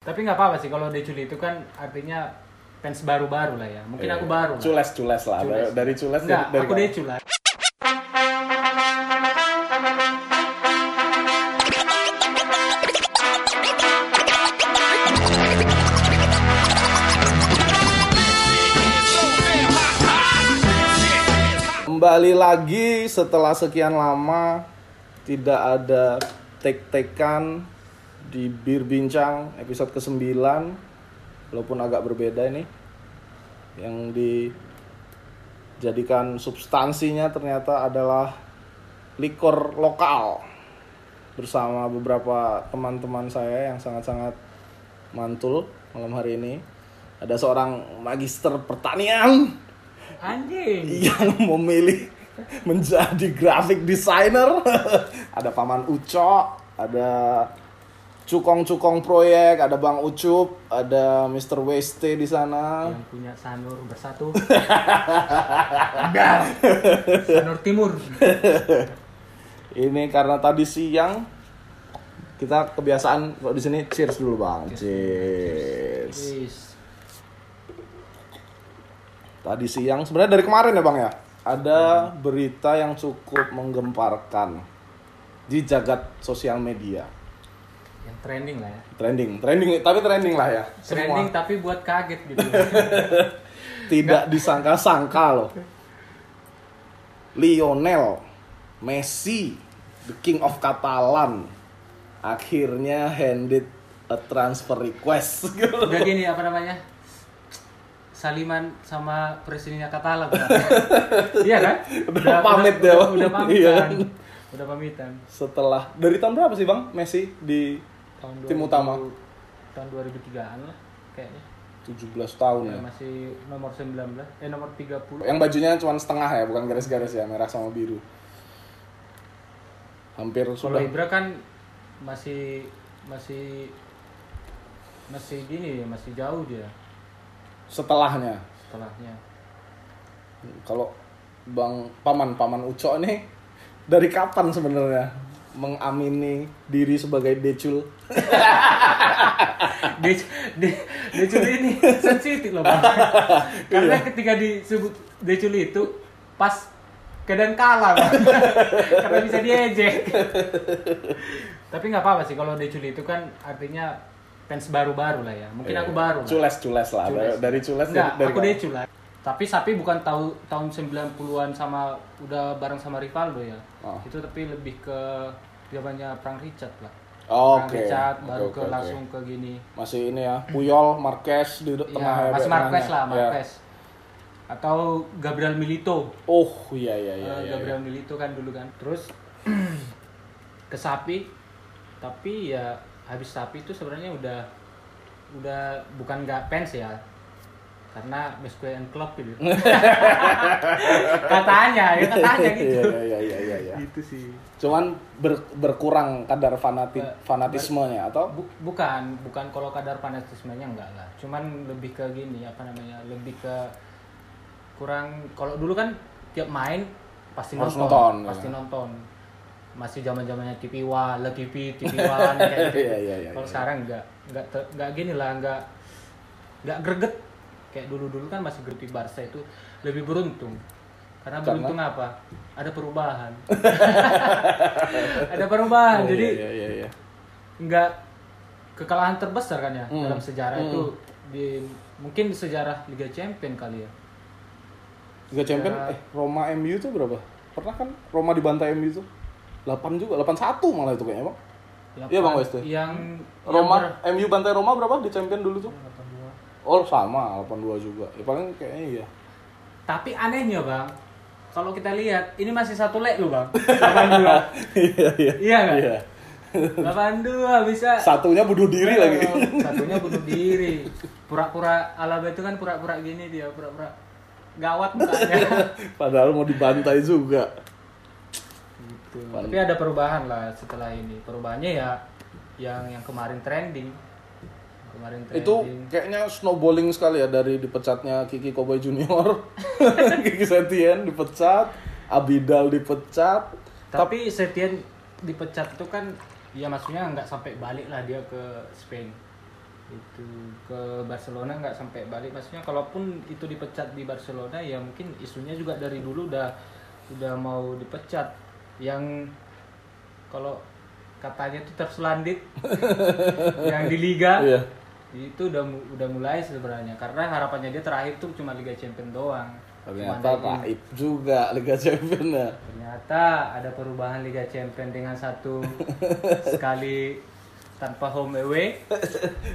Tapi nggak apa-apa sih kalau Decul itu kan artinya fans baru-baru lah ya. Mungkin Iya. aku baru. lah. Cules cules lah. Cules. Dari- Dari cules Enggak, dari, dari aku? Decul lah. Kembali lagi setelah sekian lama tidak ada tek-tekan di Bir Bincang episode ke-9 walaupun agak berbeda ini yang dijadikan substansinya ternyata adalah likor lokal bersama beberapa teman-teman saya yang sangat-sangat mantul malam hari ini ada seorang magister pertanian Anjing. yang memilih menjadi graphic designer. ada Paman Uco, ada Cukong-cukong proyek, ada Bang Ucup, ada Mr. Weste di sana. Yang punya Sanur bersatu. Sanur Timur. Ini karena tadi siang kita kebiasaan kalau di sini cheers dulu Bang. Cheers. Wis. Tadi siang sebenarnya dari kemarin ya Bang ya. Ada berita yang cukup menggemparkan di jagat sosial media. Trending lah ya. Trending, trending, tapi trending lah ya. Trending Semua tapi buat kaget gitu. tidak disangka-sangka loh. Lionel Messi, the king of Catalan, akhirnya handed a transfer request. Udah gini apa namanya? Saliman sama presidennya Katalan. iya kan? Udah pamit udah, ya, udah, udah pamitan. Iya. Udah pamitan. Setelah dari tahun berapa sih bang Messi di Tahun tim 2000 utama? Tahun 2003-an lah kayaknya. 17 tahun Ya, ya. masih nomor 19 eh nomor 30. Yang bajunya cuma setengah ya, bukan garis-garis ya, merah sama biru. Hampir Kalau sudah. Ibra kan masih masih masih gini masih jauh dia Setelahnya, setelahnya. kalau Bang Paman Paman Uco nih dari kapan sebenarnya mengamini diri sebagai decul? Dia dia Decul ini sensitif loh bang. Karena Iya. ketika disebut Decul itu pas keadaan kalah bang. Karena bisa diejek. Tapi nggak apa-apa sih kalau Decul itu kan artinya fans baru-baru lah ya. Mungkin aku baru. Cules-cules lah, Cules. dari cules Enggak, dari, dari aku? Decul lah. Tapi Sapi bukan tahu tahun 90-an sama udah bareng sama Rivaldo ya. Oh. Itu tapi lebih ke zamannya Frank Richard lah. Oh, Oke. Richard Oke, baru oke, ke oke. langsung ke gini. Masih ini ya, Puyol, Marquez di tengah Iya, ya, Mas tengahnya. Marquez lah, Ya. Marquez. Atau Gabriel Milito. Oh, iya iya iya. Iya, Gabriel iya. Milito kan dulu kan. Terus ke Sapi. Tapi ya habis Sapi itu sebenarnya udah udah bukan nggak fans ya. Karena Mesque and Club gitu. katanya, ya katanya gitu. Iya iya iya iya iya. Gitu sih. Cuman ber- berkurang kadar fanatik Ber- fanatismenya atau Bu- bukan, bukan kalau kadar fanatismenya enggak lah. Cuman lebih ke gini apa namanya? Lebih ke kurang kalau dulu kan tiap main pasti Harus nonton, nonton, pasti ya. nonton. Masih zaman-zamannya TV One, Le TV, TV One kayak gitu. Iya, iya, iya, kalau iya. sekarang enggak, enggak enggak gini lah, enggak enggak greget. Kayak dulu-dulu kan masih greget Barca itu lebih beruntung. Karena Karena? beruntung apa? Ada perubahan. Ada perubahan. Iya, Jadi iya iya iya. nggak kekalahan terbesar kan ya Hmm. dalam sejarah Hmm. itu di mungkin di sejarah Liga Champion kali ya. Liga Champion Secara- eh Roma MU itu berapa? Pernah kan Roma dibantai MU itu? 8 juga, 81 malah itu kayaknya, Bang. Iya, Bang pa- Weste. Yang Roma yang ber- MU bantai Roma berapa di Champion dulu tuh? 82. Oh, sama 82 juga. Ya paling kayaknya iya. Tapi anehnya bang, kalau kita lihat ini masih satu leg loh bang, 82. Iya iya. iya nggak? Iya. 82 bisa. Satunya bunuh diri Oh, lagi. Satunya bunuh diri. Pura-pura Alaba itu kan pura-pura gini dia, pura-pura gawat mukanya. Padahal mau dibantai juga. gitu. Tapi ada perubahan lah setelah ini. Perubahannya ya yang yang kemarin trending. Kemarin trending. Itu kayaknya snowballing sekali ya dari dipecatnya Kiki Koboy Junior. Kiki Setien dipecat, Abidal dipecat. Tapi Setien dipecat itu kan ya maksudnya nggak sampai balik lah dia ke Spain. itu ke Barcelona nggak sampai balik maksudnya kalaupun itu dipecat di Barcelona ya mungkin isunya juga dari dulu udah udah mau dipecat yang kalau katanya itu terselandit yang di liga Iya. Itu udah udah mulai sebenarnya karena harapannya dia terakhir tuh cuma Liga Champions doang Ternyata taib juga Liga Champions ya. ternyata ada perubahan Liga Champions dengan satu sekali tanpa home away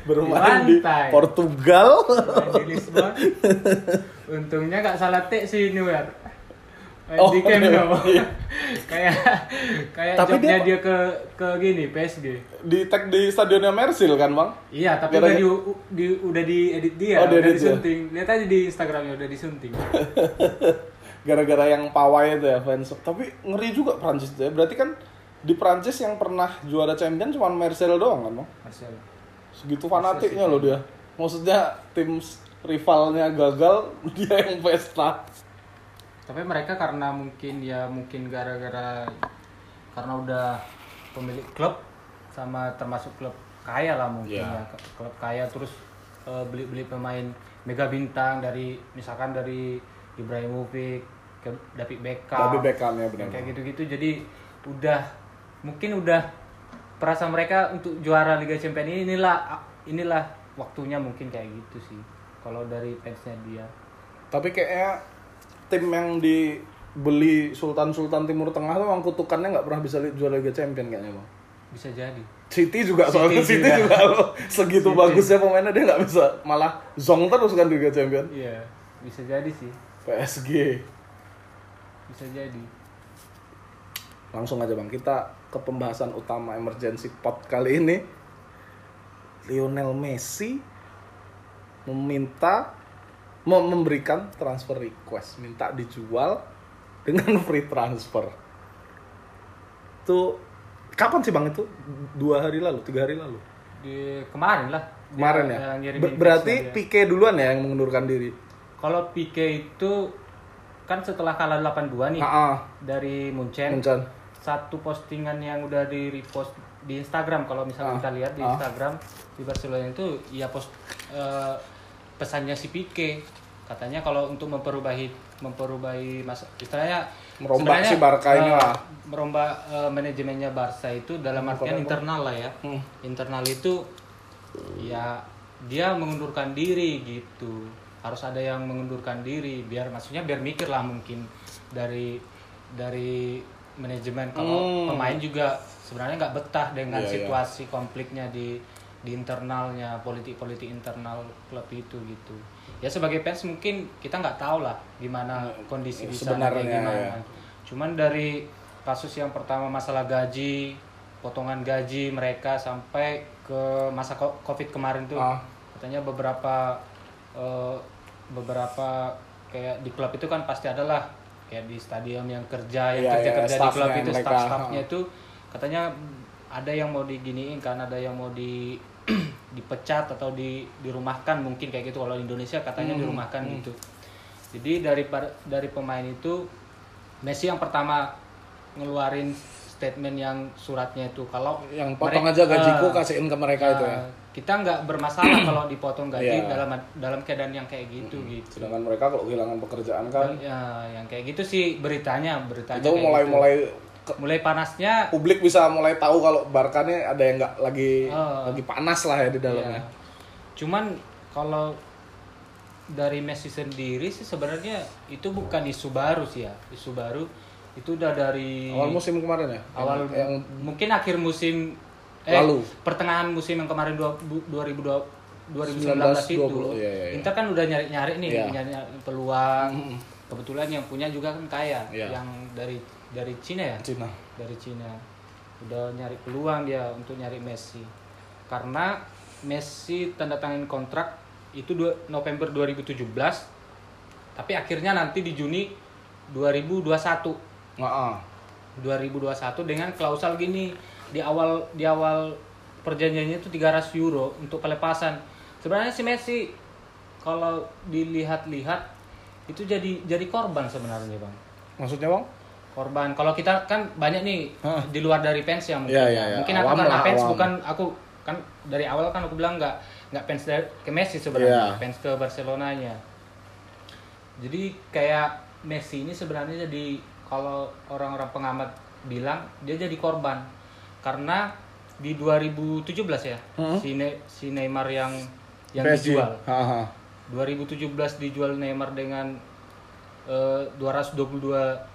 Bermain di Dibantai. Portugal. di Lisbon untungnya nggak salah tek sih Neuer main Oh, di Camp iya. kayak kayak Tapi dia- dia, ke ke gini PSG di tag di stadionnya Mersil kan, Bang? iya tapi udah di, di udah diedit dia Oh, udah dia. disunting lihat aja di Instagramnya udah disunting Gara-gara yang pawai itu ya fans. Tapi ngeri juga Prancis itu ya. Berarti kan di Prancis yang pernah juara champion cuma Marcel doang kan, Bang? Marcelo Segitu fanatiknya loh dia. Maksudnya tim rivalnya gagal, dia yang pesta. Tapi mereka karena mungkin ya mungkin gara-gara karena udah pemilik klub sama termasuk klub kaya lah mungkin Ya. ya klub kaya terus eh, beli-beli pemain mega bintang dari misalkan dari Ibrahimovic ke David Beckham Tapi Beckham ya benar. kayak gitu-gitu jadi udah mungkin udah perasa mereka untuk juara Liga Champions ini inilah inilah waktunya mungkin kayak gitu sih kalau dari fansnya dia Tapi kayaknya tim yang dibeli Sultan-Sultan Timur Tengah tuh emang kutukannya nggak pernah bisa juara Liga Champion kayaknya, Bang. bisa jadi City juga soalnya City City juga. juga loh. segitu City. bagusnya pemainnya dia nggak bisa malah zong terus kan Liga Champion. Iya, bisa jadi sih. PSG. Bisa jadi. Langsung aja Bang, kita ke pembahasan utama emergency pot kali ini. Lionel Messi meminta memberikan transfer request, minta dijual dengan free transfer. Itu kapan sih Bang itu? Dua hari lalu, tiga hari lalu. Di kemarin lah. Kemarin ya. Ber- berarti. Pique duluan ya yang mengundurkan diri. kalau Pique itu kan setelah kalah 8-2 nih Ah, dari Munchen, Munchen. satu postingan yang udah di repost di Instagram kalau misalnya Ah, kita lihat di ah. Instagram di Barcelona itu ya post eh, pesannya si Pique katanya kalau untuk memperubahi memperubahi mas istilahnya Merombak si Barca ini lah. merombak eh, manajemennya Barca itu dalam artian internal lah ya Hmm. internal itu ya dia mengundurkan diri gitu harus ada yang mengundurkan diri biar maksudnya biar mikir lah mungkin dari dari manajemen kalau Hmm. pemain juga sebenarnya nggak betah dengan Iya, iya. situasi konfliknya di di internalnya politik-politik internal klub itu gitu ya sebagai fans mungkin kita nggak tahu lah gimana kondisi di sana kayak Hmm. Sebenarnya, gimana ya. cuman dari kasus yang pertama masalah gaji potongan gaji mereka sampai ke masa covid kemarin tuh Ah. katanya beberapa eh, beberapa kayak di klub itu kan pasti adalah kayak di stadion yang kerja yang kerja iya, kerja di klub itu staff-staffnya itu katanya ada yang mau diginiin kan ada yang mau di dipecat atau di dirumahkan mungkin kayak gitu kalau di Indonesia katanya Hmm, dirumahkan gitu jadi dari dari pemain itu Messi yang pertama ngeluarin statement yang suratnya itu kalau Yang potong mereka- aja gajiku eh, kasihin ke mereka itu ya. Nah, kita nggak bermasalah kalau dipotong gaji Iya. dalam dalam keadaan yang kayak gitu gitu. Sedangkan mereka kalau kehilangan pekerjaan kan Ya, yang kayak gitu sih beritanya, beritanya itu mulai gitu. mulai mulai panasnya publik bisa mulai tahu kalau Barca nih ada yang nggak lagi Oh. lagi panas lah ya di dalamnya. ya. Cuman kalau dari Messi sendiri sih sebenarnya itu bukan isu baru sih ya. Isu baru itu udah dari Awal musim kemarin ya. awal yang, yang mungkin akhir musim Lalu. pertengahan musim yang kemarin dua- bu- 2020 2019 itu 19-20, iya, iya, iya. Inter kan udah nyari-nyari nih Iya. nyari peluang Mm. kebetulan yang punya juga kan kaya Iya. yang dari dari Cina ya Cina. dari Cina udah nyari peluang dia untuk nyari Messi karena Messi tanda tangan kontrak itu dua- November 2017 tapi akhirnya nanti di Juni 2021 Nah, ah. 2021 dengan klausal gini di awal di awal perjanjiannya itu 300 euro untuk pelepasan. Sebenarnya si Messi kalau dilihat-lihat itu jadi jadi korban sebenarnya, Bang. Maksudnya bang? Korban. Kalau kita kan banyak nih Hah. di luar dari fans yang mungkin. Iya, iya, iya. Mungkin aku Awam karena lah, fans awam. bukan aku kan dari awal kan aku bilang nggak nggak fans dari- ke Messi sebenarnya Iya. fans ke Barcelonanya jadi kayak Messi ini sebenarnya jadi kalau orang-orang pengamat bilang dia jadi korban karena di 2017 ya Hmm. si, Ne- si Neymar yang yang PSG. dijual Haha. 2017 dijual Neymar dengan eh, 222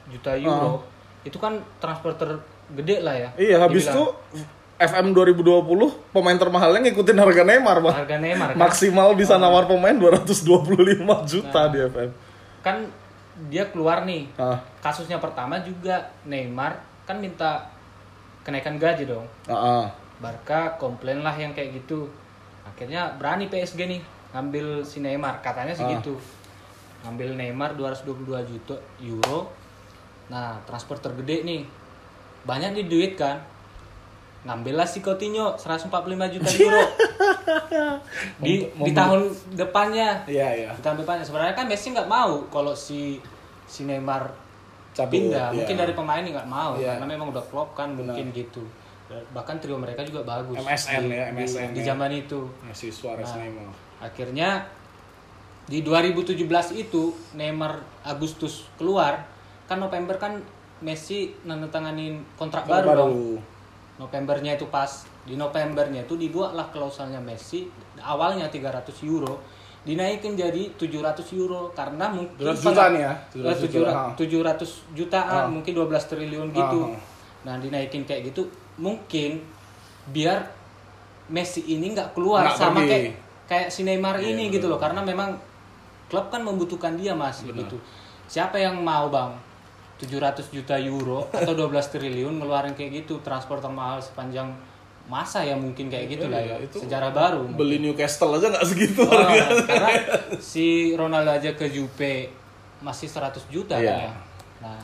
juta euro itu kan transfer tergede lah ya Ah. Iya, habis itu. FM 2020 pemain termahalnya ngikutin harga Neymar, Bang. harga Neymar kan, Maksimal bisa nawar pemain 225 juta di FM. kan dia keluar nih Ah, kasusnya pertama juga Neymar kan minta kenaikan gaji dong ah, ah. Barca komplain lah yang kayak gitu akhirnya berani PSG nih ngambil si Neymar katanya sih Ah. gitu ngambil Neymar 222 juta euro nah transfer tergede nih banyak nih duit kan ngambillah si Coutinho 145 juta euro di, Mem- di tahun depannya Iya, iya. di tahun depannya sebenarnya kan Messi nggak mau kalau si si Neymar Cabut, pindah iya. mungkin dari pemain nggak mau Iya. karena memang udah klop kan Benar. mungkin gitu bahkan trio mereka juga bagus MSN di, ya, di- MSN di, ya. zaman itu Messi Suarez Nah. Neymar. akhirnya di 2017 itu Neymar Agustus keluar kan November kan Messi nandatanganin kontrak Kalau baru, dong Novembernya itu pas di Novembernya itu dibuatlah klausalnya Messi awalnya 300 euro dinaikin jadi 700 euro karena mungkin 700 juta nih ya? 700 700 juta, ha. 700 jutaan Ah. mungkin 12 triliun gitu Ah, ah. nah dinaikin kayak gitu mungkin biar Messi ini nggak keluar Nggak sama pergi. kayak kayak si Neymar Iya, ini gitu loh karena memang klub kan membutuhkan dia mas gitu siapa yang mau bang 700 juta euro atau 12 triliun ngeluarin kayak gitu transport termahal sepanjang masa ya mungkin kayak gitu lah ya Iya, itu sejarah baru Beli Newcastle aja nggak segitu Oh, karena si Ronaldo aja ke Juve masih 100 juta Iya. kan ya. Nah,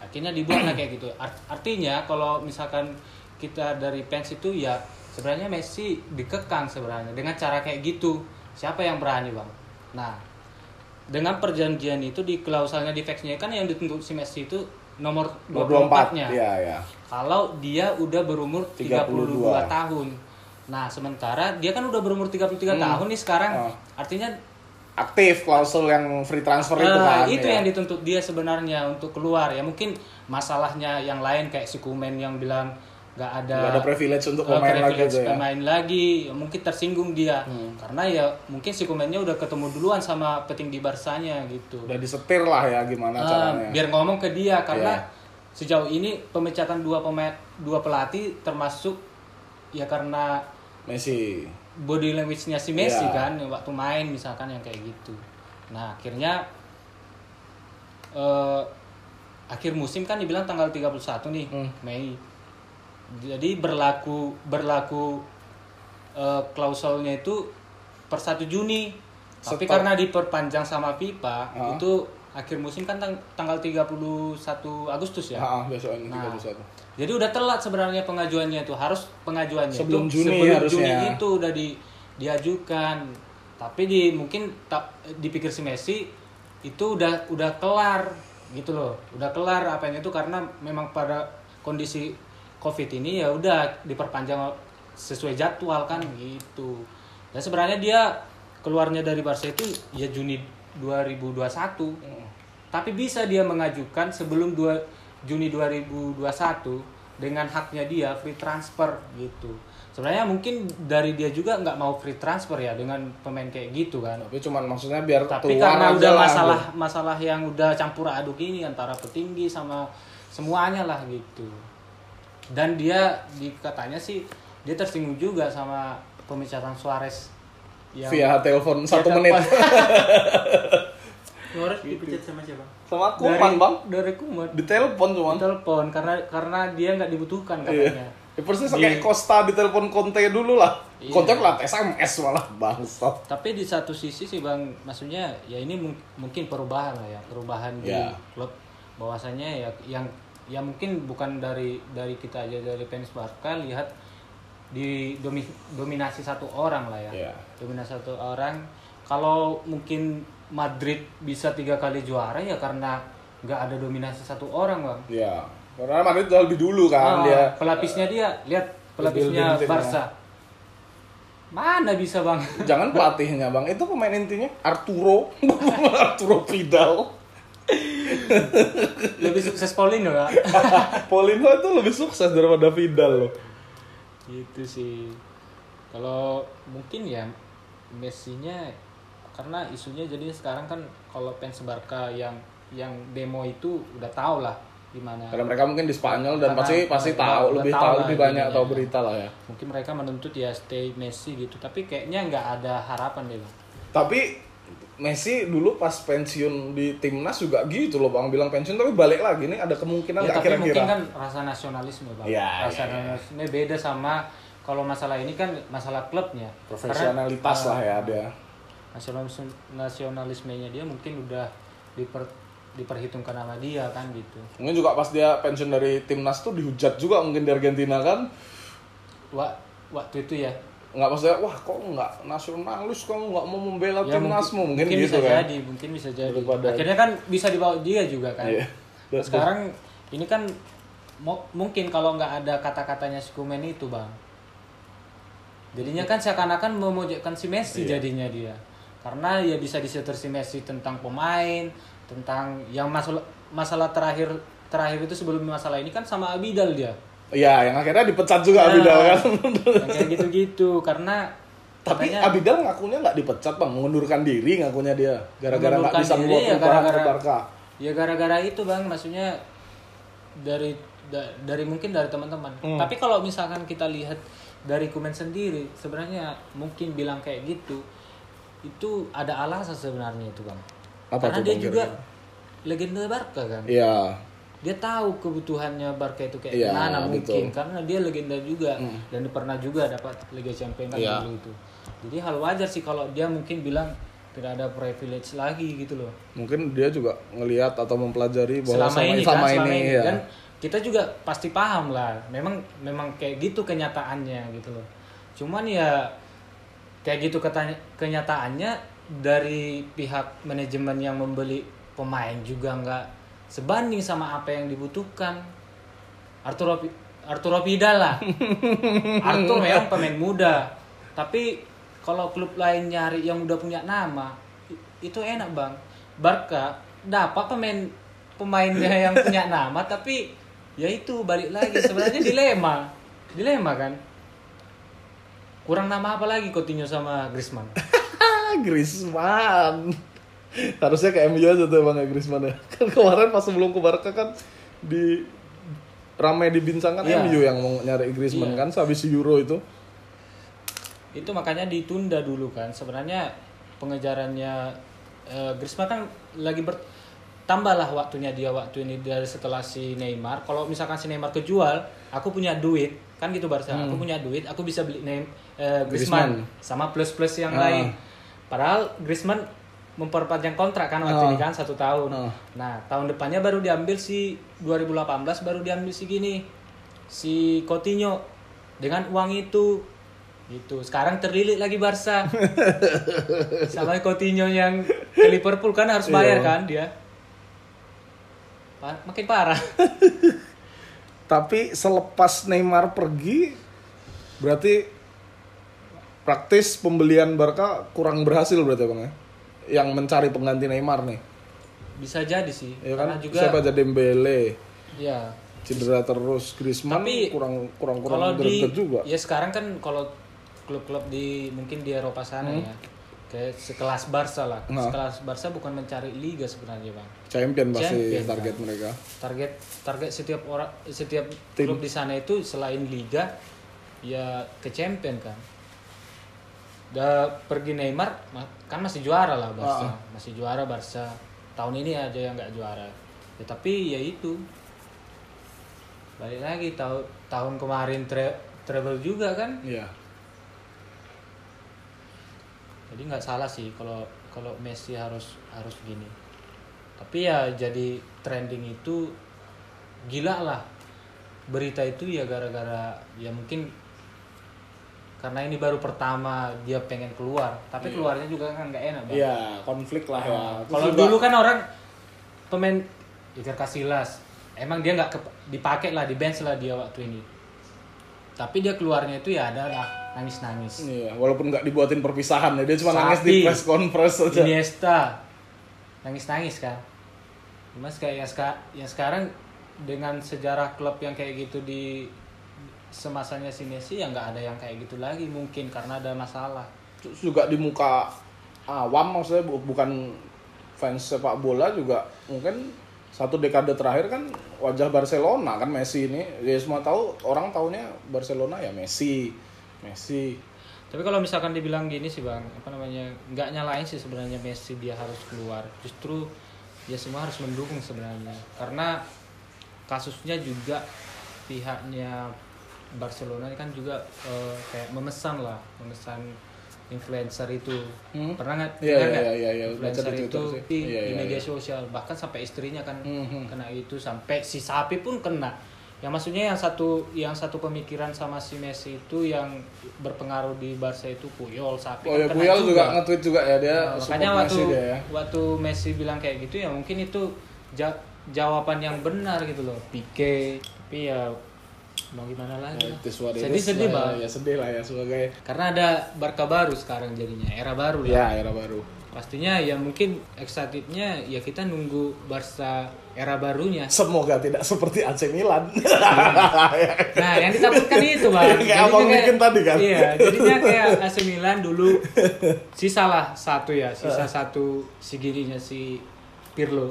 akhirnya dibuatlah kayak gitu. Art- artinya kalau misalkan kita dari fans itu ya sebenarnya Messi dikekang sebenarnya dengan cara kayak gitu. Siapa yang berani, Bang? Nah, dengan perjanjian itu di klausalnya di faxnya kan yang dituntut si Messi itu nomor 24 24-nya. Iya, iya. Kalau dia udah berumur 32, 32. tahun. Nah, sementara dia kan udah berumur 33 Hmm. tahun nih sekarang. Oh. Artinya Aktif klausul yang free transfer itu eh, kan. itu ya. yang dituntut dia sebenarnya untuk keluar. Ya mungkin masalahnya yang lain kayak si Kumen yang bilang nggak ada Nggak ada privilege untuk pemain lagi gitu ya. pemain lagi. Mungkin tersinggung dia. Karena ya mungkin si Kumennya udah ketemu duluan sama petinggi Barsanya gitu. Udah disetir lah ya gimana Ah, caranya. biar ngomong ke dia karena Iya. sejauh ini pemecatan dua pemain dua pelatih termasuk ya karena Messi. body language-nya si Messi Iya. kan waktu main misalkan yang kayak gitu. Nah, akhirnya eh akhir musim kan dibilang tanggal 31 nih Hmm. Mei. Jadi berlaku berlaku eh, klausulnya itu per 1 Juni. Tapi karena diperpanjang sama FIFA Ah. itu akhir musim kan tang- tanggal 31 Agustus ya. Ah, ini Nah, 31. Jadi udah telat sebenarnya pengajuannya itu harus pengajuannya Sebelum itu Juni sebelum harusnya. Juni itu udah di diajukan. Tapi di mungkin tak dipikir si Messi itu udah udah kelar gitu loh. Udah kelar apanya itu karena memang pada kondisi Covid ini ya udah diperpanjang sesuai jadwal kan gitu. Dan sebenarnya dia keluarnya dari Barca itu ya Juni 2021 tapi bisa dia mengajukan sebelum 2 Juni 2021 dengan haknya dia free transfer gitu. Sebenarnya mungkin dari dia juga nggak mau free transfer ya dengan pemain kayak gitu kan. Tapi cuman maksudnya biar Tapi karena aja udah lah, masalah Bu. masalah yang udah campur aduk ini antara petinggi sama semuanya lah gitu. Dan dia di katanya sih dia tersinggung juga sama pemecatan Suarez yang via telepon satu menit. Suarez dipecat sama siapa? sama dari, Kuman bang. dari Kuman. Di telepon cuman telepon karena karena dia nggak dibutuhkan katanya. iya ya, persis kayak Costa di telepon Conte dulu lah. Iya. Conte lah SMS malah bangsat. Tapi di satu sisi sih bang, maksudnya ya ini mung- mungkin perubahan lah ya, perubahan di Ya. klub. Bahwasanya ya yang ya mungkin bukan dari dari kita aja dari fans Barca lihat di domi- dominasi satu orang lah ya, Iya. dominasi satu orang. Kalau mungkin Madrid bisa tiga kali juara ya karena nggak ada dominasi satu orang bang. ya karena Madrid udah lebih dulu kan Ah, dia pelapisnya dia lihat pelapisnya. Barca Mana bisa bang? Jangan pelatihnya bang, itu pemain intinya Arturo, Arturo Vidal. Lebih sukses Paulinho ya? Paulinho itu lebih sukses daripada Vidal loh. Gitu sih. Kalau mungkin ya Messi-nya karena isunya jadi sekarang kan kalau fans Barca yang yang demo itu udah tau lah gimana. Karena mereka mungkin di Spanyol dan Karena- pasti pasti tahu lebih tahu lebih banyak tahu berita lah ya. Mungkin mereka menuntut ya stay Messi gitu, tapi kayaknya nggak ada harapan deh. Bang. Tapi Messi dulu pas pensiun di timnas juga gitu loh bang bilang pensiun tapi balik lagi nih ada kemungkinan Ya, nggak tapi kira-kira. mungkin kan rasa nasionalisme bang. Iya, rasa iya. nasionalisme beda sama kalau masalah ini kan masalah klubnya. Profesionalitas Karena, lah ya dia. Nasionalisme nasionalismenya dia mungkin udah diper, diperhitungkan sama dia kan gitu. Mungkin juga pas dia pensiun dari timnas tuh dihujat juga mungkin di Argentina kan. Wah, waktu itu ya. Nggak maksudnya wah kok nggak nasionalis kamu nggak mau membela Ya, timnasmu mungkin, gitu bisa kan. jadi, mungkin bisa jadi. Daripada- Akhirnya kan bisa dibawa dia juga kan. Iya. Nah, sekarang ini kan mungkin kalau nggak ada kata-katanya si Kuman itu bang jadinya kan seakan-akan memojokkan si Messi Iya. jadinya dia karena ya bisa disetir si Messi tentang pemain tentang yang masalah masalah terakhir terakhir itu sebelum masalah ini kan sama Abidal dia Iya, yang akhirnya dipecat juga Nah, Abidal kan. yang kayak gitu-gitu karena Tapi katanya- Abidal ngakunya nggak dipecat bang, mengundurkan diri ngakunya dia, gara-gara nggak bisa membuat ya, perubahan ke gara-gara- Barca. Ya gara-gara itu bang, maksudnya dari da- dari mungkin dari teman-teman. Hmm. Tapi kalau misalkan kita lihat dari Kuman sendiri, sebenarnya mungkin bilang kayak gitu, itu ada alasan sebenarnya itu bang. Apa Karena tuh, dia Bang, juga legenda Barca kan. Iya, Dia tahu kebutuhannya Barca itu kayak Iya, gimana mungkin, betul. Karena dia legenda juga dan dia pernah juga dapat Liga Champions kan Iya. dulu itu. Jadi hal wajar sih kalau dia mungkin bilang tidak ada privilege lagi gitu loh. mungkin dia juga ngelihat atau mempelajari bahwa selama sama, ini sama kan selama ini, ini ya. dan kita juga pasti paham lah memang memang kayak gitu kenyataannya gitu loh cuman ya kayak gitu ketanya, kenyataannya dari pihak manajemen yang membeli pemain juga nggak sebanding sama apa yang dibutuhkan. Arturo Arturo Vidal lah. Arthur memang pemain muda. Tapi kalau klub lain nyari yang udah punya nama itu enak bang. Barca dapat pemain pemainnya yang punya nama tapi ya itu balik lagi. Sebenarnya dilema. Dilema kan? Kurang nama apa lagi Coutinho sama Griezmann? Griezmann. Harusnya ke MU aja tuh Bang Griezmann ya. Kan kemarin pas sebelum ke Barca kan di ramai dibincangkan Iya. MU yang mau nyari Griezmann Iya. kan sehabis Euro itu. itu makanya ditunda dulu kan sebenarnya pengejarannya eh, Griezmann kan lagi bertambahlah waktunya dia waktu ini dari setelah si Neymar kalau misalkan si Neymar kejual aku punya duit kan gitu Barca aku punya duit aku bisa beli Neym eh, Griezmann, Hmm. Griezmann. sama plus plus yang Ah. lain padahal Griezmann memperpanjang kontrak kan waktu Ah. ini kan satu tahun Ah. nah tahun depannya baru diambil si 2018 baru diambil si gini si Coutinho dengan uang itu gitu sekarang terlilit lagi Barca sama Coutinho yang ke Liverpool kan harus bayar Iya. kan dia Pa- makin parah Tapi selepas Neymar pergi berarti praktis pembelian Barca kurang berhasil berarti Bang ya. Yang mencari pengganti Neymar nih. bisa jadi sih Ya kan karena juga siapa aja Dembele, ya cedera terus Griezmann Tapi, kurang kurang kurang di greget juga. ya sekarang kan kalau klub-klub di mungkin di Eropa sana ya kayak sekelas Barca lah Nah. sekelas Barca bukan mencari liga sebenarnya bang Champion pasti Champion, target kan. mereka. target target setiap orang setiap Tim. klub di sana itu selain liga ya ke champion kan udah pergi Neymar ma- kan masih juara lah Barca. Ah. masih juara Barca. Tahun ini aja yang nggak juara. Ya tapi ya itu. Balik lagi tahun tahun kemarin tra- travel juga kan? Iya. jadi nggak salah sih kalau kalau Messi harus harus gini. Tapi ya jadi trending itu gila lah. Berita itu ya gara-gara ya mungkin karena ini baru pertama dia pengen keluar tapi keluarnya juga kan nggak enak Bang. Iya, konflik lah ya. Nah, kalau dulu kan orang pemain Iker Casillas emang dia nggak dipakai lah di bench lah dia waktu ini tapi dia keluarnya itu ya ada lah nangis-nangis. Iya, walaupun nggak dibuatin perpisahan ya, dia cuma Sapi. nangis di press conference aja. Iniesta nangis-nangis kan. Mas kayak yang, yang sekarang dengan sejarah klub yang kayak gitu di semasanya si Messi ya nggak ada yang kayak gitu lagi mungkin karena ada masalah. Terus juga di muka awam maksudnya bu- bukan fans sepak bola juga mungkin satu dekade terakhir kan wajah Barcelona kan Messi ini ya semua tahu orang tahunya Barcelona ya Messi Messi Tapi kalau misalkan dibilang gini sih bang, apa namanya, nggak nyalain sih sebenarnya Messi dia harus keluar. Justru ya semua harus mendukung sebenarnya. Karena kasusnya juga pihaknya Barcelona ini kan juga eh, kayak memesan lah, memesan influencer itu. Hmm. Pernah nggak? Iya, iya, iya, iya, Influencer itu sih. di, Iya, di iya, media iya. sosial, bahkan sampai istrinya kan Hmm, hmm. kena itu, sampai si sapi pun kena. Yang maksudnya yang satu yang satu pemikiran sama si Messi itu yang berpengaruh di Barca itu Puyol, sapi Oh ya kan kena Puyol juga nge-tweet juga ya dia Nah, makanya waktu Messi dia ya. waktu Messi bilang kayak gitu ya mungkin itu ja- jawaban yang benar gitu loh. Pique, tapi ya mau gimana lagi? Ya, lah. Sedih sedih lah ya. Ya sedih lah ya sebagai Karena ada Barca baru sekarang jadinya, era baru lah. ya era baru. Pastinya ya mungkin excitednya ya kita nunggu Barca era barunya. Semoga tidak seperti AC Milan. Nah, yang ditakutkan itu, Bang. Kayak abang bikin tadi kan? Iya, jadinya kayak AC Milan dulu sisa lah satu ya, sisa satu si gininya si Pirlo.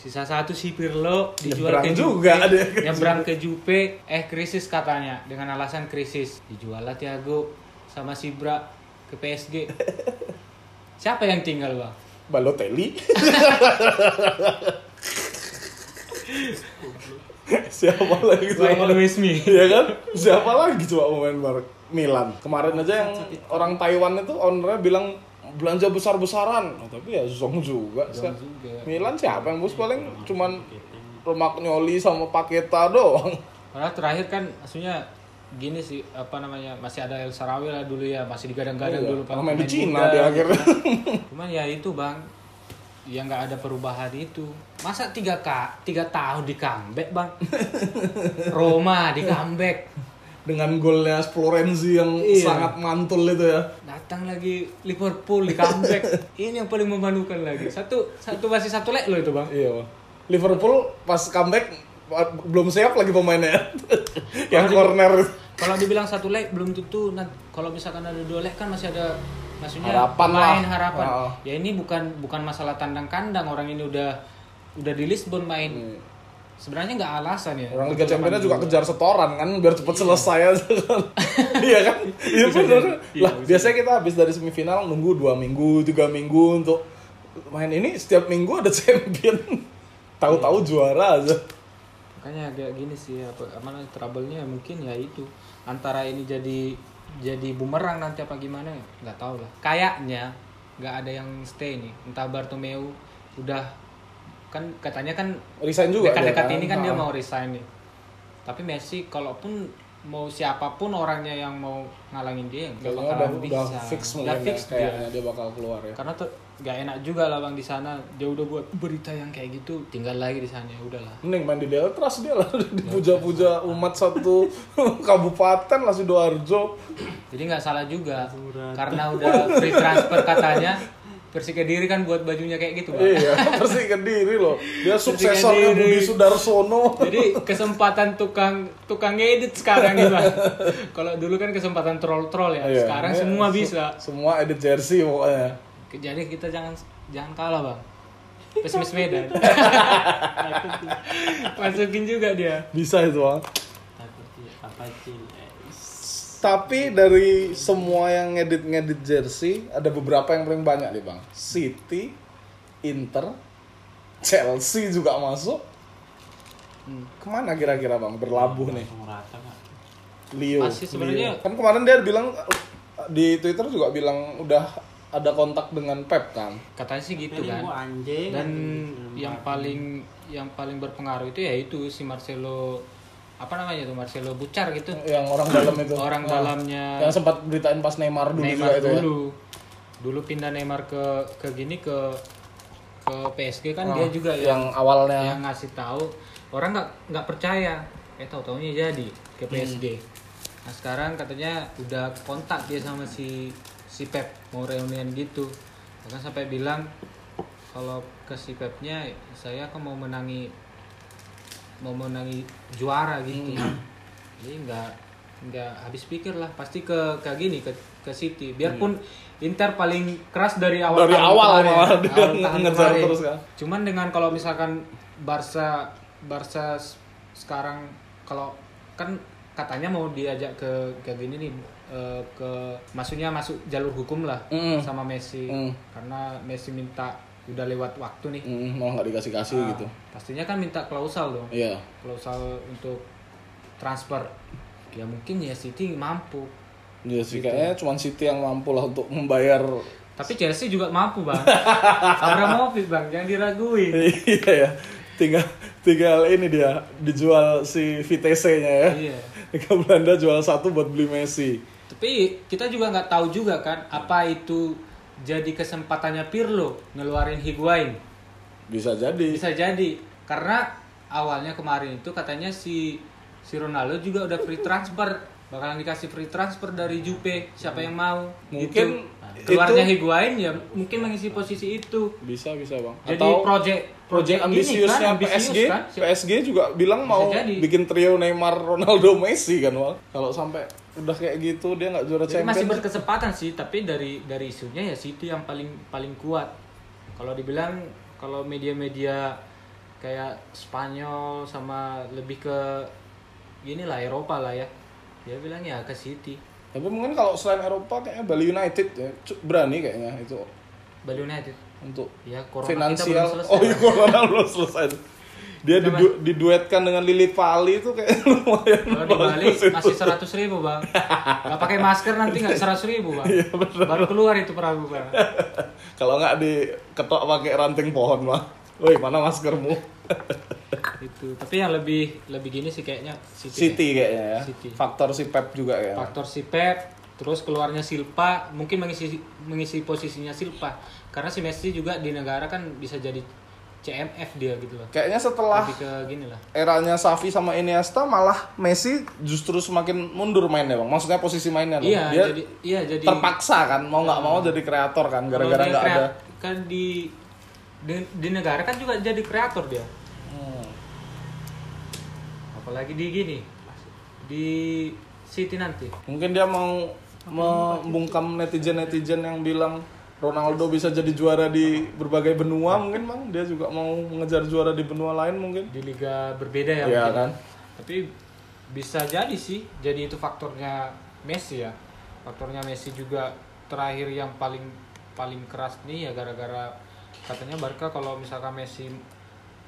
Sisa satu si Pirlo dijual Nyebrang ke juga ke nyebrang ke Juve, eh krisis katanya dengan alasan krisis. Dijual lah Thiago sama si Bra ke PSG. Siapa yang tinggal, Bang? Balotelli. Siapa lagi? Messi. Iya kan? Siapa lagi coba pemain Milan? Kemarin aja yang orang Taiwan itu ownernya bilang belanja besar-besaran. Oh, tapi ya Zong juga. Zong juga. Milan siapa yang bos paling cuman Romagnoli sama Paketa doang. Padahal terakhir kan maksudnya gini sih apa namanya masih ada El Sarawi lah dulu ya masih digadang-gadang Iya, dulu orang main di Cina muda, di akhirnya. kan. Cuman ya itu bang ya nggak ada perubahan itu masa tiga k tiga tahun di comeback bang Roma di comeback Dengan golnya Florenzi yang Iya. sangat mantul itu ya. datang lagi Liverpool di comeback ini yang paling memalukan lagi satu satu masih satu leg lo itu bang Iya. Bang. Liverpool pas comeback belum siap lagi pemainnya. yang corner. kalau dibilang satu leg belum tentu nan- kalau misalkan ada dua leg kan masih ada maksudnya Harapan main lah. harapan Oh. ya ini bukan bukan masalah tandang kandang orang ini udah udah di Lisbon main Hmm. Sebenarnya nggak alasan ya Orang Liga Champions juga kejar setoran kan biar cepet selesai aja kan. Iya kan? Iya benar. Iya, Lah bisa biasanya kita habis dari semifinal nunggu dua minggu, tiga minggu untuk main ini setiap minggu ada champion. Tahu-tahu juara aja. makanya agak gini sih apa mana trouble-nya mungkin ya itu antara ini jadi jadi bumerang nanti apa gimana nggak tahu lah kayaknya nggak ada yang stay nih entah Bartomeu udah kan katanya kan Resign juga dekat-dekat dia ini kan dia Ah. mau resign nih. Tapi Messi kalaupun mau siapa pun orangnya yang mau ngalangin dia nggak bakalan udah, bisa. udah fix udah fix ya, dia. kayaknya dia bakal keluar ya. karena tuh gak enak juga lah bang di sana. Dia udah buat berita yang kayak gitu tinggal lagi di sana ya udahlah. Mending main di Deltras dia lah dipuja-puja umat satu kabupaten lah Sidoarjo. jadi nggak salah juga karena udah free transfer katanya Persik Kediri kan buat bajunya kayak gitu bang Iya, bersih diri loh. Dia suksesornya Kediri. Budi Sudarsono. jadi kesempatan tukang tukang ngedit sekarang nih bang kalau dulu kan kesempatan troll troll ya Iya, sekarang ini semua se- bisa Semua edit jersey pokoknya. jadi kita jangan jangan kalah bang pesimis Medan masukin juga dia Bisa itu, Bang. takut dia apa sih eh, Tapi dari semua yang ngedit-ngedit jersey, ada beberapa yang paling banyak nih, Bang. City, Inter, Chelsea juga masuk. Hmm. Ke mana kira-kira, Bang? Berlabuh nih. rata Leo. Masih sebenarnya- Leo. Kan kemarin dia bilang di Twitter juga bilang udah ada kontak dengan Pep kan. katanya sih gitu kan anjing dan yang paling yang paling berpengaruh itu ya itu si Marcelo apa namanya tuh Marcelo Bucar gitu Yang orang dalam itu. orang Ah. dalamnya Yang sempat beritain pas Neymar dulu Neymar juga itu ya. dulu dulu pindah Neymar ke ke gini ke ke PSG kan Ah, dia juga yang yang awalnya yang ngasih tahu orang nggak nggak percaya eh tahu taunya jadi ke Hmm. PSG Nah sekarang katanya udah kontak dia sama si si Pep mau reunian gitu. Bahkan sampai bilang kalau ke si Pepnya saya kan mau menangi mau menangi juara gitu. Jadi nggak nggak habis pikir lah pasti ke kayak gini ke ke City. Biarpun Inter paling keras dari awal Dari tahun awal kemarin, dia awal tahun kemarin. terus kan. Cuman dengan kalau misalkan Barca Barca sekarang kalau kan katanya mau diajak ke kayak gini nih eh, ke maksudnya masuk jalur hukum lah Mm. sama Messi Mm. karena Messi minta udah lewat waktu nih. Hmm, mau nggak dikasih kasih Ah, gitu. pastinya kan minta klausal dong. Iya. Klausal untuk transfer. Ya mungkin ya City mampu. Iya sih kayaknya cuma City yang mampu lah untuk membayar. Tapi Chelsea juga mampu bang. Abramovich bang jangan diraguin iya ya tinggal tinggal ini dia dijual si VTC-nya ya. Iya. Liga Belanda jual satu buat beli Messi. Tapi kita juga nggak tahu juga kan apa itu jadi kesempatannya Pirlo ngeluarin Higuain. bisa jadi. Bisa jadi. Karena awalnya kemarin itu katanya si si Ronaldo juga udah free transfer. Bakalan dikasih free transfer dari Juve siapa yang mau? Mungkin gitu. Nah, keluarnya itu- Higuain ya mungkin mengisi posisi itu. Bisa bisa bang. Jadi atau project project ambisiusnya kan, ambisius PSG kan? PSG juga bilang Bisa mau jadi. bikin trio Neymar Ronaldo Messi kan Wal kalau sampai udah kayak gitu dia nggak juara Jadi masih Champions berkesempatan sih, tapi dari dari isunya ya City yang paling paling kuat. Kalau dibilang kalau media-media kayak Spanyol sama lebih ke gini lah Eropa lah ya. Dia bilang ya ke City. tapi mungkin kalau selain Eropa kayaknya Bali United ya berani kayaknya itu Bali United. untuk Ya finansial kita belum selesai. oh iya corona belum selesai dia didu- diduetkan dengan Lili Pali itu kayak lumayan Kalau di Bali masih seratus ribu bang, nggak pakai masker nanti nggak seratus ribu bang. Iya, Baru keluar itu perahu bang. kalau nggak diketok pakai ranting pohon mah woi mana maskermu itu. Tapi yang lebih lebih gini sih kayaknya City. City kayaknya ya City. faktor si Pep juga ya faktor si Pep terus keluarnya Silva mungkin mengisi mengisi posisinya Silva karena si Messi juga di negara kan bisa jadi CMF dia gitu loh. Kayaknya setelah lebih ke gini lah. eranya Xavi sama Iniesta malah Messi justru semakin mundur mainnya bang. Maksudnya posisi mainnya loh. iya dia jadi iya jadi terpaksa kan mau nggak mau jadi kreator kan gara-gara nggak ada. kreat- kan di, di di negara kan juga jadi kreator dia. Hmm. apalagi di gini di City nanti. Mungkin dia mau membungkam netizen-netizen yang bilang Ronaldo bisa jadi juara di berbagai benua mungkin bang dia juga mau mengejar juara di benua lain mungkin. Di liga berbeda ya Iya mungkin. kan? tapi bisa jadi sih jadi itu faktornya Messi ya. Faktornya Messi juga terakhir yang paling paling keras nih ya gara-gara katanya Barca kalau misalkan Messi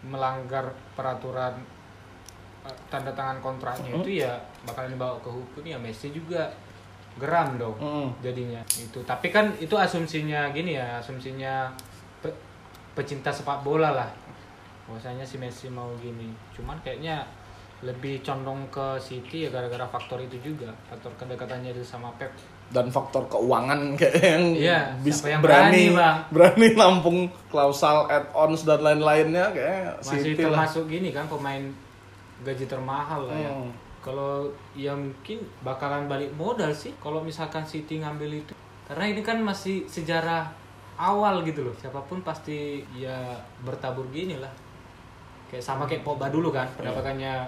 melanggar peraturan eh, tanda tangan kontraknya itu ya bakalan dibawa ke hukum ya. Messi juga geram dong Mm. jadinya itu tapi kan itu asumsinya gini ya asumsinya pe- pecinta sepak bola lah bahwasanya si Messi mau gini cuman kayaknya lebih condong ke City ya gara-gara faktor itu juga faktor kedekatannya itu sama Pep dan faktor keuangan kayak yang Iya, bisa yang berani berani, Bang? berani nampung klausal add-ons dan lain-lainnya kayak masih City lah. termasuk gini kan pemain gaji termahal lah ya Hmm. Kalau ya mungkin bakalan balik modal sih kalau misalkan City ngambil itu karena ini kan masih sejarah awal gitu loh siapa pun pasti ya bertabur gini lah kayak sama kayak Pogba dulu kan pendapatannya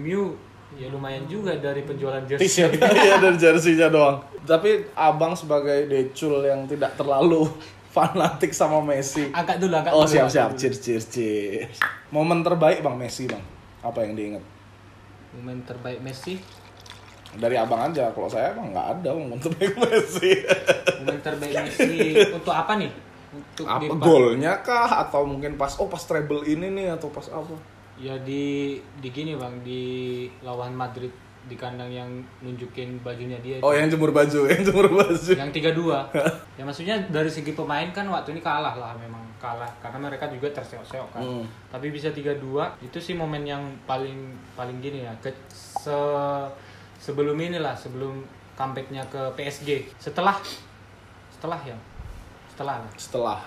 MU ya lumayan juga dari penjualan jersey T-shirt ya dari jersey-nya doang. Tapi abang sebagai decul yang tidak terlalu fanatik sama Messi. angkat dulu angkat Oh dulu, siap siap, dulu. cheers cheers cheers. Momen terbaik bang Messi bang, apa yang diingat? Momen terbaik Messi Dari abang aja, kalau saya emang nggak ada momen terbaik Messi. momen terbaik Messi untuk apa nih untuk apa golnya kah atau mungkin pas oh pas treble ini nih atau pas apa? Ya di di gini bang di lawan Madrid di kandang yang nunjukin bajunya dia Oh yang jemur baju, yang jemur baju. yang 3-2 ya maksudnya dari segi pemain kan waktu ini kalah lah memang kalah karena mereka juga terseok-seok kan. Hmm. tapi bisa 3-2 itu sih momen yang paling paling gini ya. Ke se sebelum inilah sebelum comebacknya ke PSG setelah setelah ya? Setelah lah. Setelah.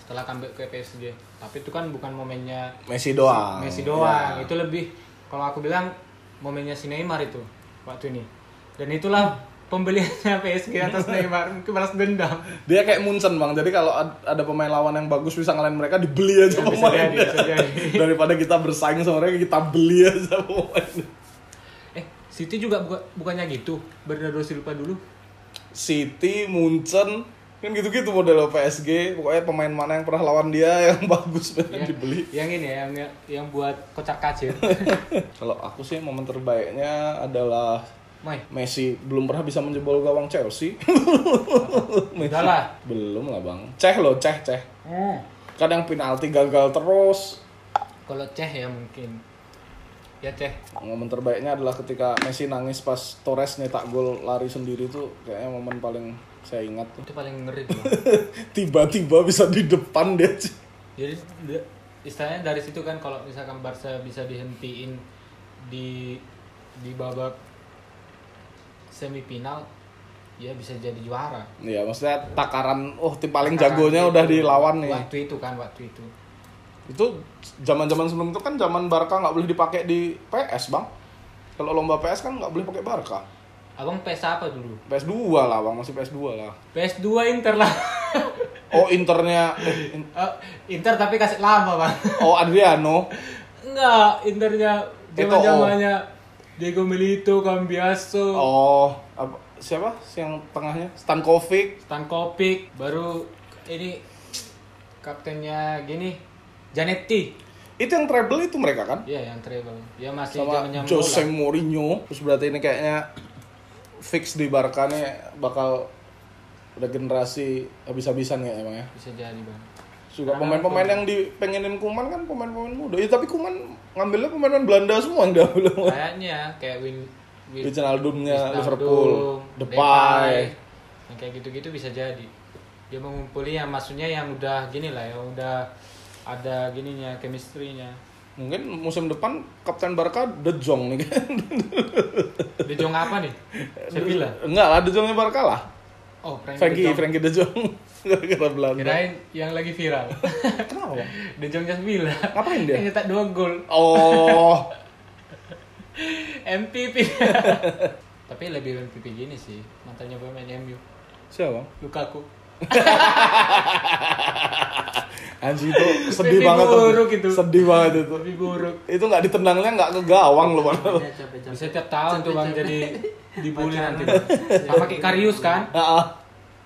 Setelah comeback ke PSG tapi itu kan bukan momennya Messi doang. Messi doang. Ya. itu lebih kalau aku bilang momennya si Neymar itu waktu ini. Dan itulah pembeliannya PSG atas Neymar mungkin balas dendam. Dia kayak Munchen bang, jadi kalau ad- ada pemain lawan yang bagus bisa ngalahin mereka dibeli aja Ya, bisa pemainnya. jadi, bisa jadi. Daripada kita bersaing sama mereka kita beli aja pemainnya. Eh, City juga buka, bukannya gitu. Bernardo Silva dulu. City, Munchen, kan gitu-gitu model PSG. Pokoknya pemain mana yang pernah lawan dia yang bagus pengen Ya, dibeli. Yang ini ya, yang yang buat kocak kacir. Kalau aku sih momen terbaiknya adalah Moy, Messi belum pernah bisa menjebol gawang Chelsea. Messi. udah lah. Belum lah bang. Ceh loh, ceh ceh. Hmm. Kadang penalti gagal terus. Kalau Ceh ya mungkin. Ya Ceh. Momen terbaiknya adalah ketika Messi nangis pas Torres nyetak gol lari sendiri tuh kayaknya momen paling saya ingat tuh. Itu paling ngeri tuh. Tiba-tiba bisa di depan dia. Jadi istilahnya dari situ kan kalau misalkan Barca bisa dihentiin di di babak semifinal ya bisa jadi juara. Iya, maksudnya takaran oh tim paling Takaran jagonya itu udah dilawan nih. Waktu itu kan waktu itu. Itu zaman-zaman sebelum itu kan zaman Barca nggak boleh dipakai di PS, Bang. Kalau lomba PS kan nggak boleh pakai Barca. Abang PS apa dulu? PS2 lah, Bang, masih PS2 lah. PS2 Inter lah. Oh, internya eh, in- Oh, Inter tapi kasih lama, Bang. Oh, Adriano. Enggak, Internya Itu, zaman-zamannya Diego Milito, Cambiaso, Oh, apa siapa? Yang tengahnya Stankovic. Stankovic, baru ini kaptennya gini Janetti. Itu yang treble itu mereka kan? Iya, yang treble. Ya masih Sama Jose bola. Mourinho. Terus berarti ini kayaknya fix di Barca nih bakal udah generasi habis-habisan ya emang ya. Bisa jadi, Bang. Juga pemain-pemain yang dipengenin Kuman kan pemain-pemain muda. Ya tapi Kuman ngambilnya pemain-pemain Belanda semua yang diambil. sama- Kayaknya kayak Win Win Wijnaldumnya Wijnaldum, Liverpool, Depay. Yang kayak gitu-gitu bisa jadi. Dia mengumpuli yang maksudnya yang udah gini lah, yang udah ada gininya, chemistry-nya. Mungkin musim depan Kapten Barca De Jong nih kan. De Jong apa nih? Sevilla. Enggak lah, De Jongnya Barca lah. Oh, Frankie, Frankie, De Jong. Jong. Gara-gara Belanda. Kirain yang lagi viral. Kenapa? De Jongnya Sevilla. Ngapain dia? Yang nyetak dua gol. Oh, MVP. Tapi lebih MVP gini sih, mantannya pemain MU. siapa? Lukaku. Anjing itu sedih banget. tuh. buruk itu. Sedih banget itu. Lebih buruk. Itu nggak ditendangnya nggak ke gawang loh, Bang. Capek. Bisa tiap tahun tuh Bang Capek, jadi dibully Pacaran. nanti. Sama kayak Karius kan. Ah,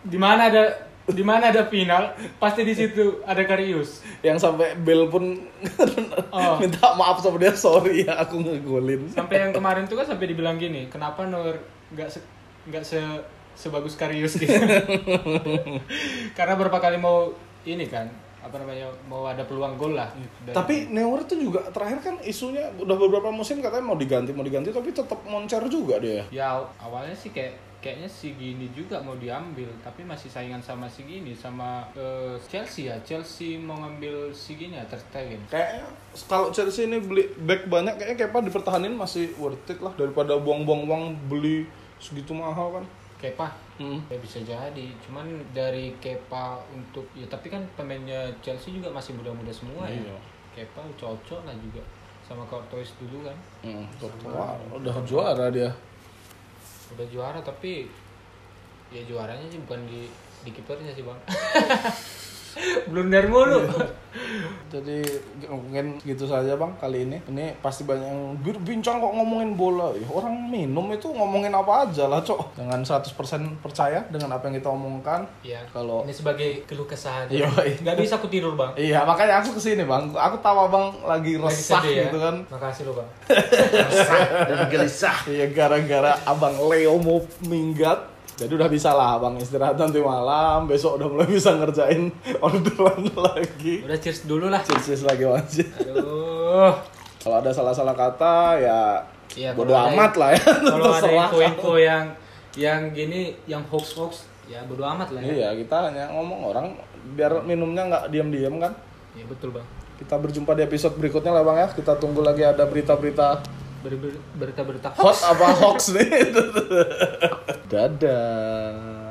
Di mana ada di mana ada final, pasti di situ ada Karius. yang sampai Bel pun Oh. minta maaf sama dia, sorry ya aku ngegolin. Sampai yang kemarin tuh kan sampai dibilang gini, kenapa Nur nggak se nggak se sebagus Karius gitu. Karena berapa kali mau ini kan, apa namanya, mau ada peluang gol lah. Dan- Tapi Neuer tuh juga terakhir kan isunya udah beberapa musim katanya mau diganti mau diganti tapi tetap moncer juga dia. ya awalnya sih kayak kayaknya si Gini juga mau diambil tapi masih saingan sama si Gini sama eh, Chelsea ya Chelsea mau ngambil si Gini ya Ter Stegen Kayaknya kalau Chelsea ini beli back banyak kayaknya Kepa dipertahanin masih worth it lah daripada buang-buang uang beli segitu mahal kan. Kepa. Hmm. ya bisa jadi. Cuman dari Kepa untuk ya tapi kan pemainnya Chelsea juga masih muda-muda semua Iya. ya Kepa cocok lah juga sama Courtois dulu kan. Hmm, Wah, udah juara dia. udah juara tapi ya juaranya sih bukan di di kipernya sih bang blunder mulu Jadi mungkin gitu saja bang kali ini. Ini pasti banyak yang "Bir- bincang kok ngomongin bola. Ya, orang minum itu ngomongin apa aja lah cok. Jangan 100% percaya dengan apa yang kita omongkan. ya Kalau ini sebagai keluh kesah Iya, iya. nggak bisa aku tidur bang Iya makanya aku ke sini bang. Aku tahu abang lagi Lagi resah sedih ya. gitu kan. makasih lo bang Dan gelisah. Iya gara-gara abang Leo mau minggat. Jadi udah bisa lah abang istirahat nanti malam. Besok udah mulai bisa ngerjain orderan lagi. udah cheers dulu lah Cheers lagi wajib. aduh Kalau ada salah-salah kata ya Iya, bodo amat lah ya. kalau ada info-info yang yang gini yang hoax hoax ya bodo amat lah ya Iya kita hanya ngomong orang biar minumnya nggak diam-diam kan. ya betul bang Kita berjumpa di episode berikutnya lah bang ya. Kita tunggu lagi ada berita-berita Ber- ber- berita-berita hot apa hoax nih. Dadah.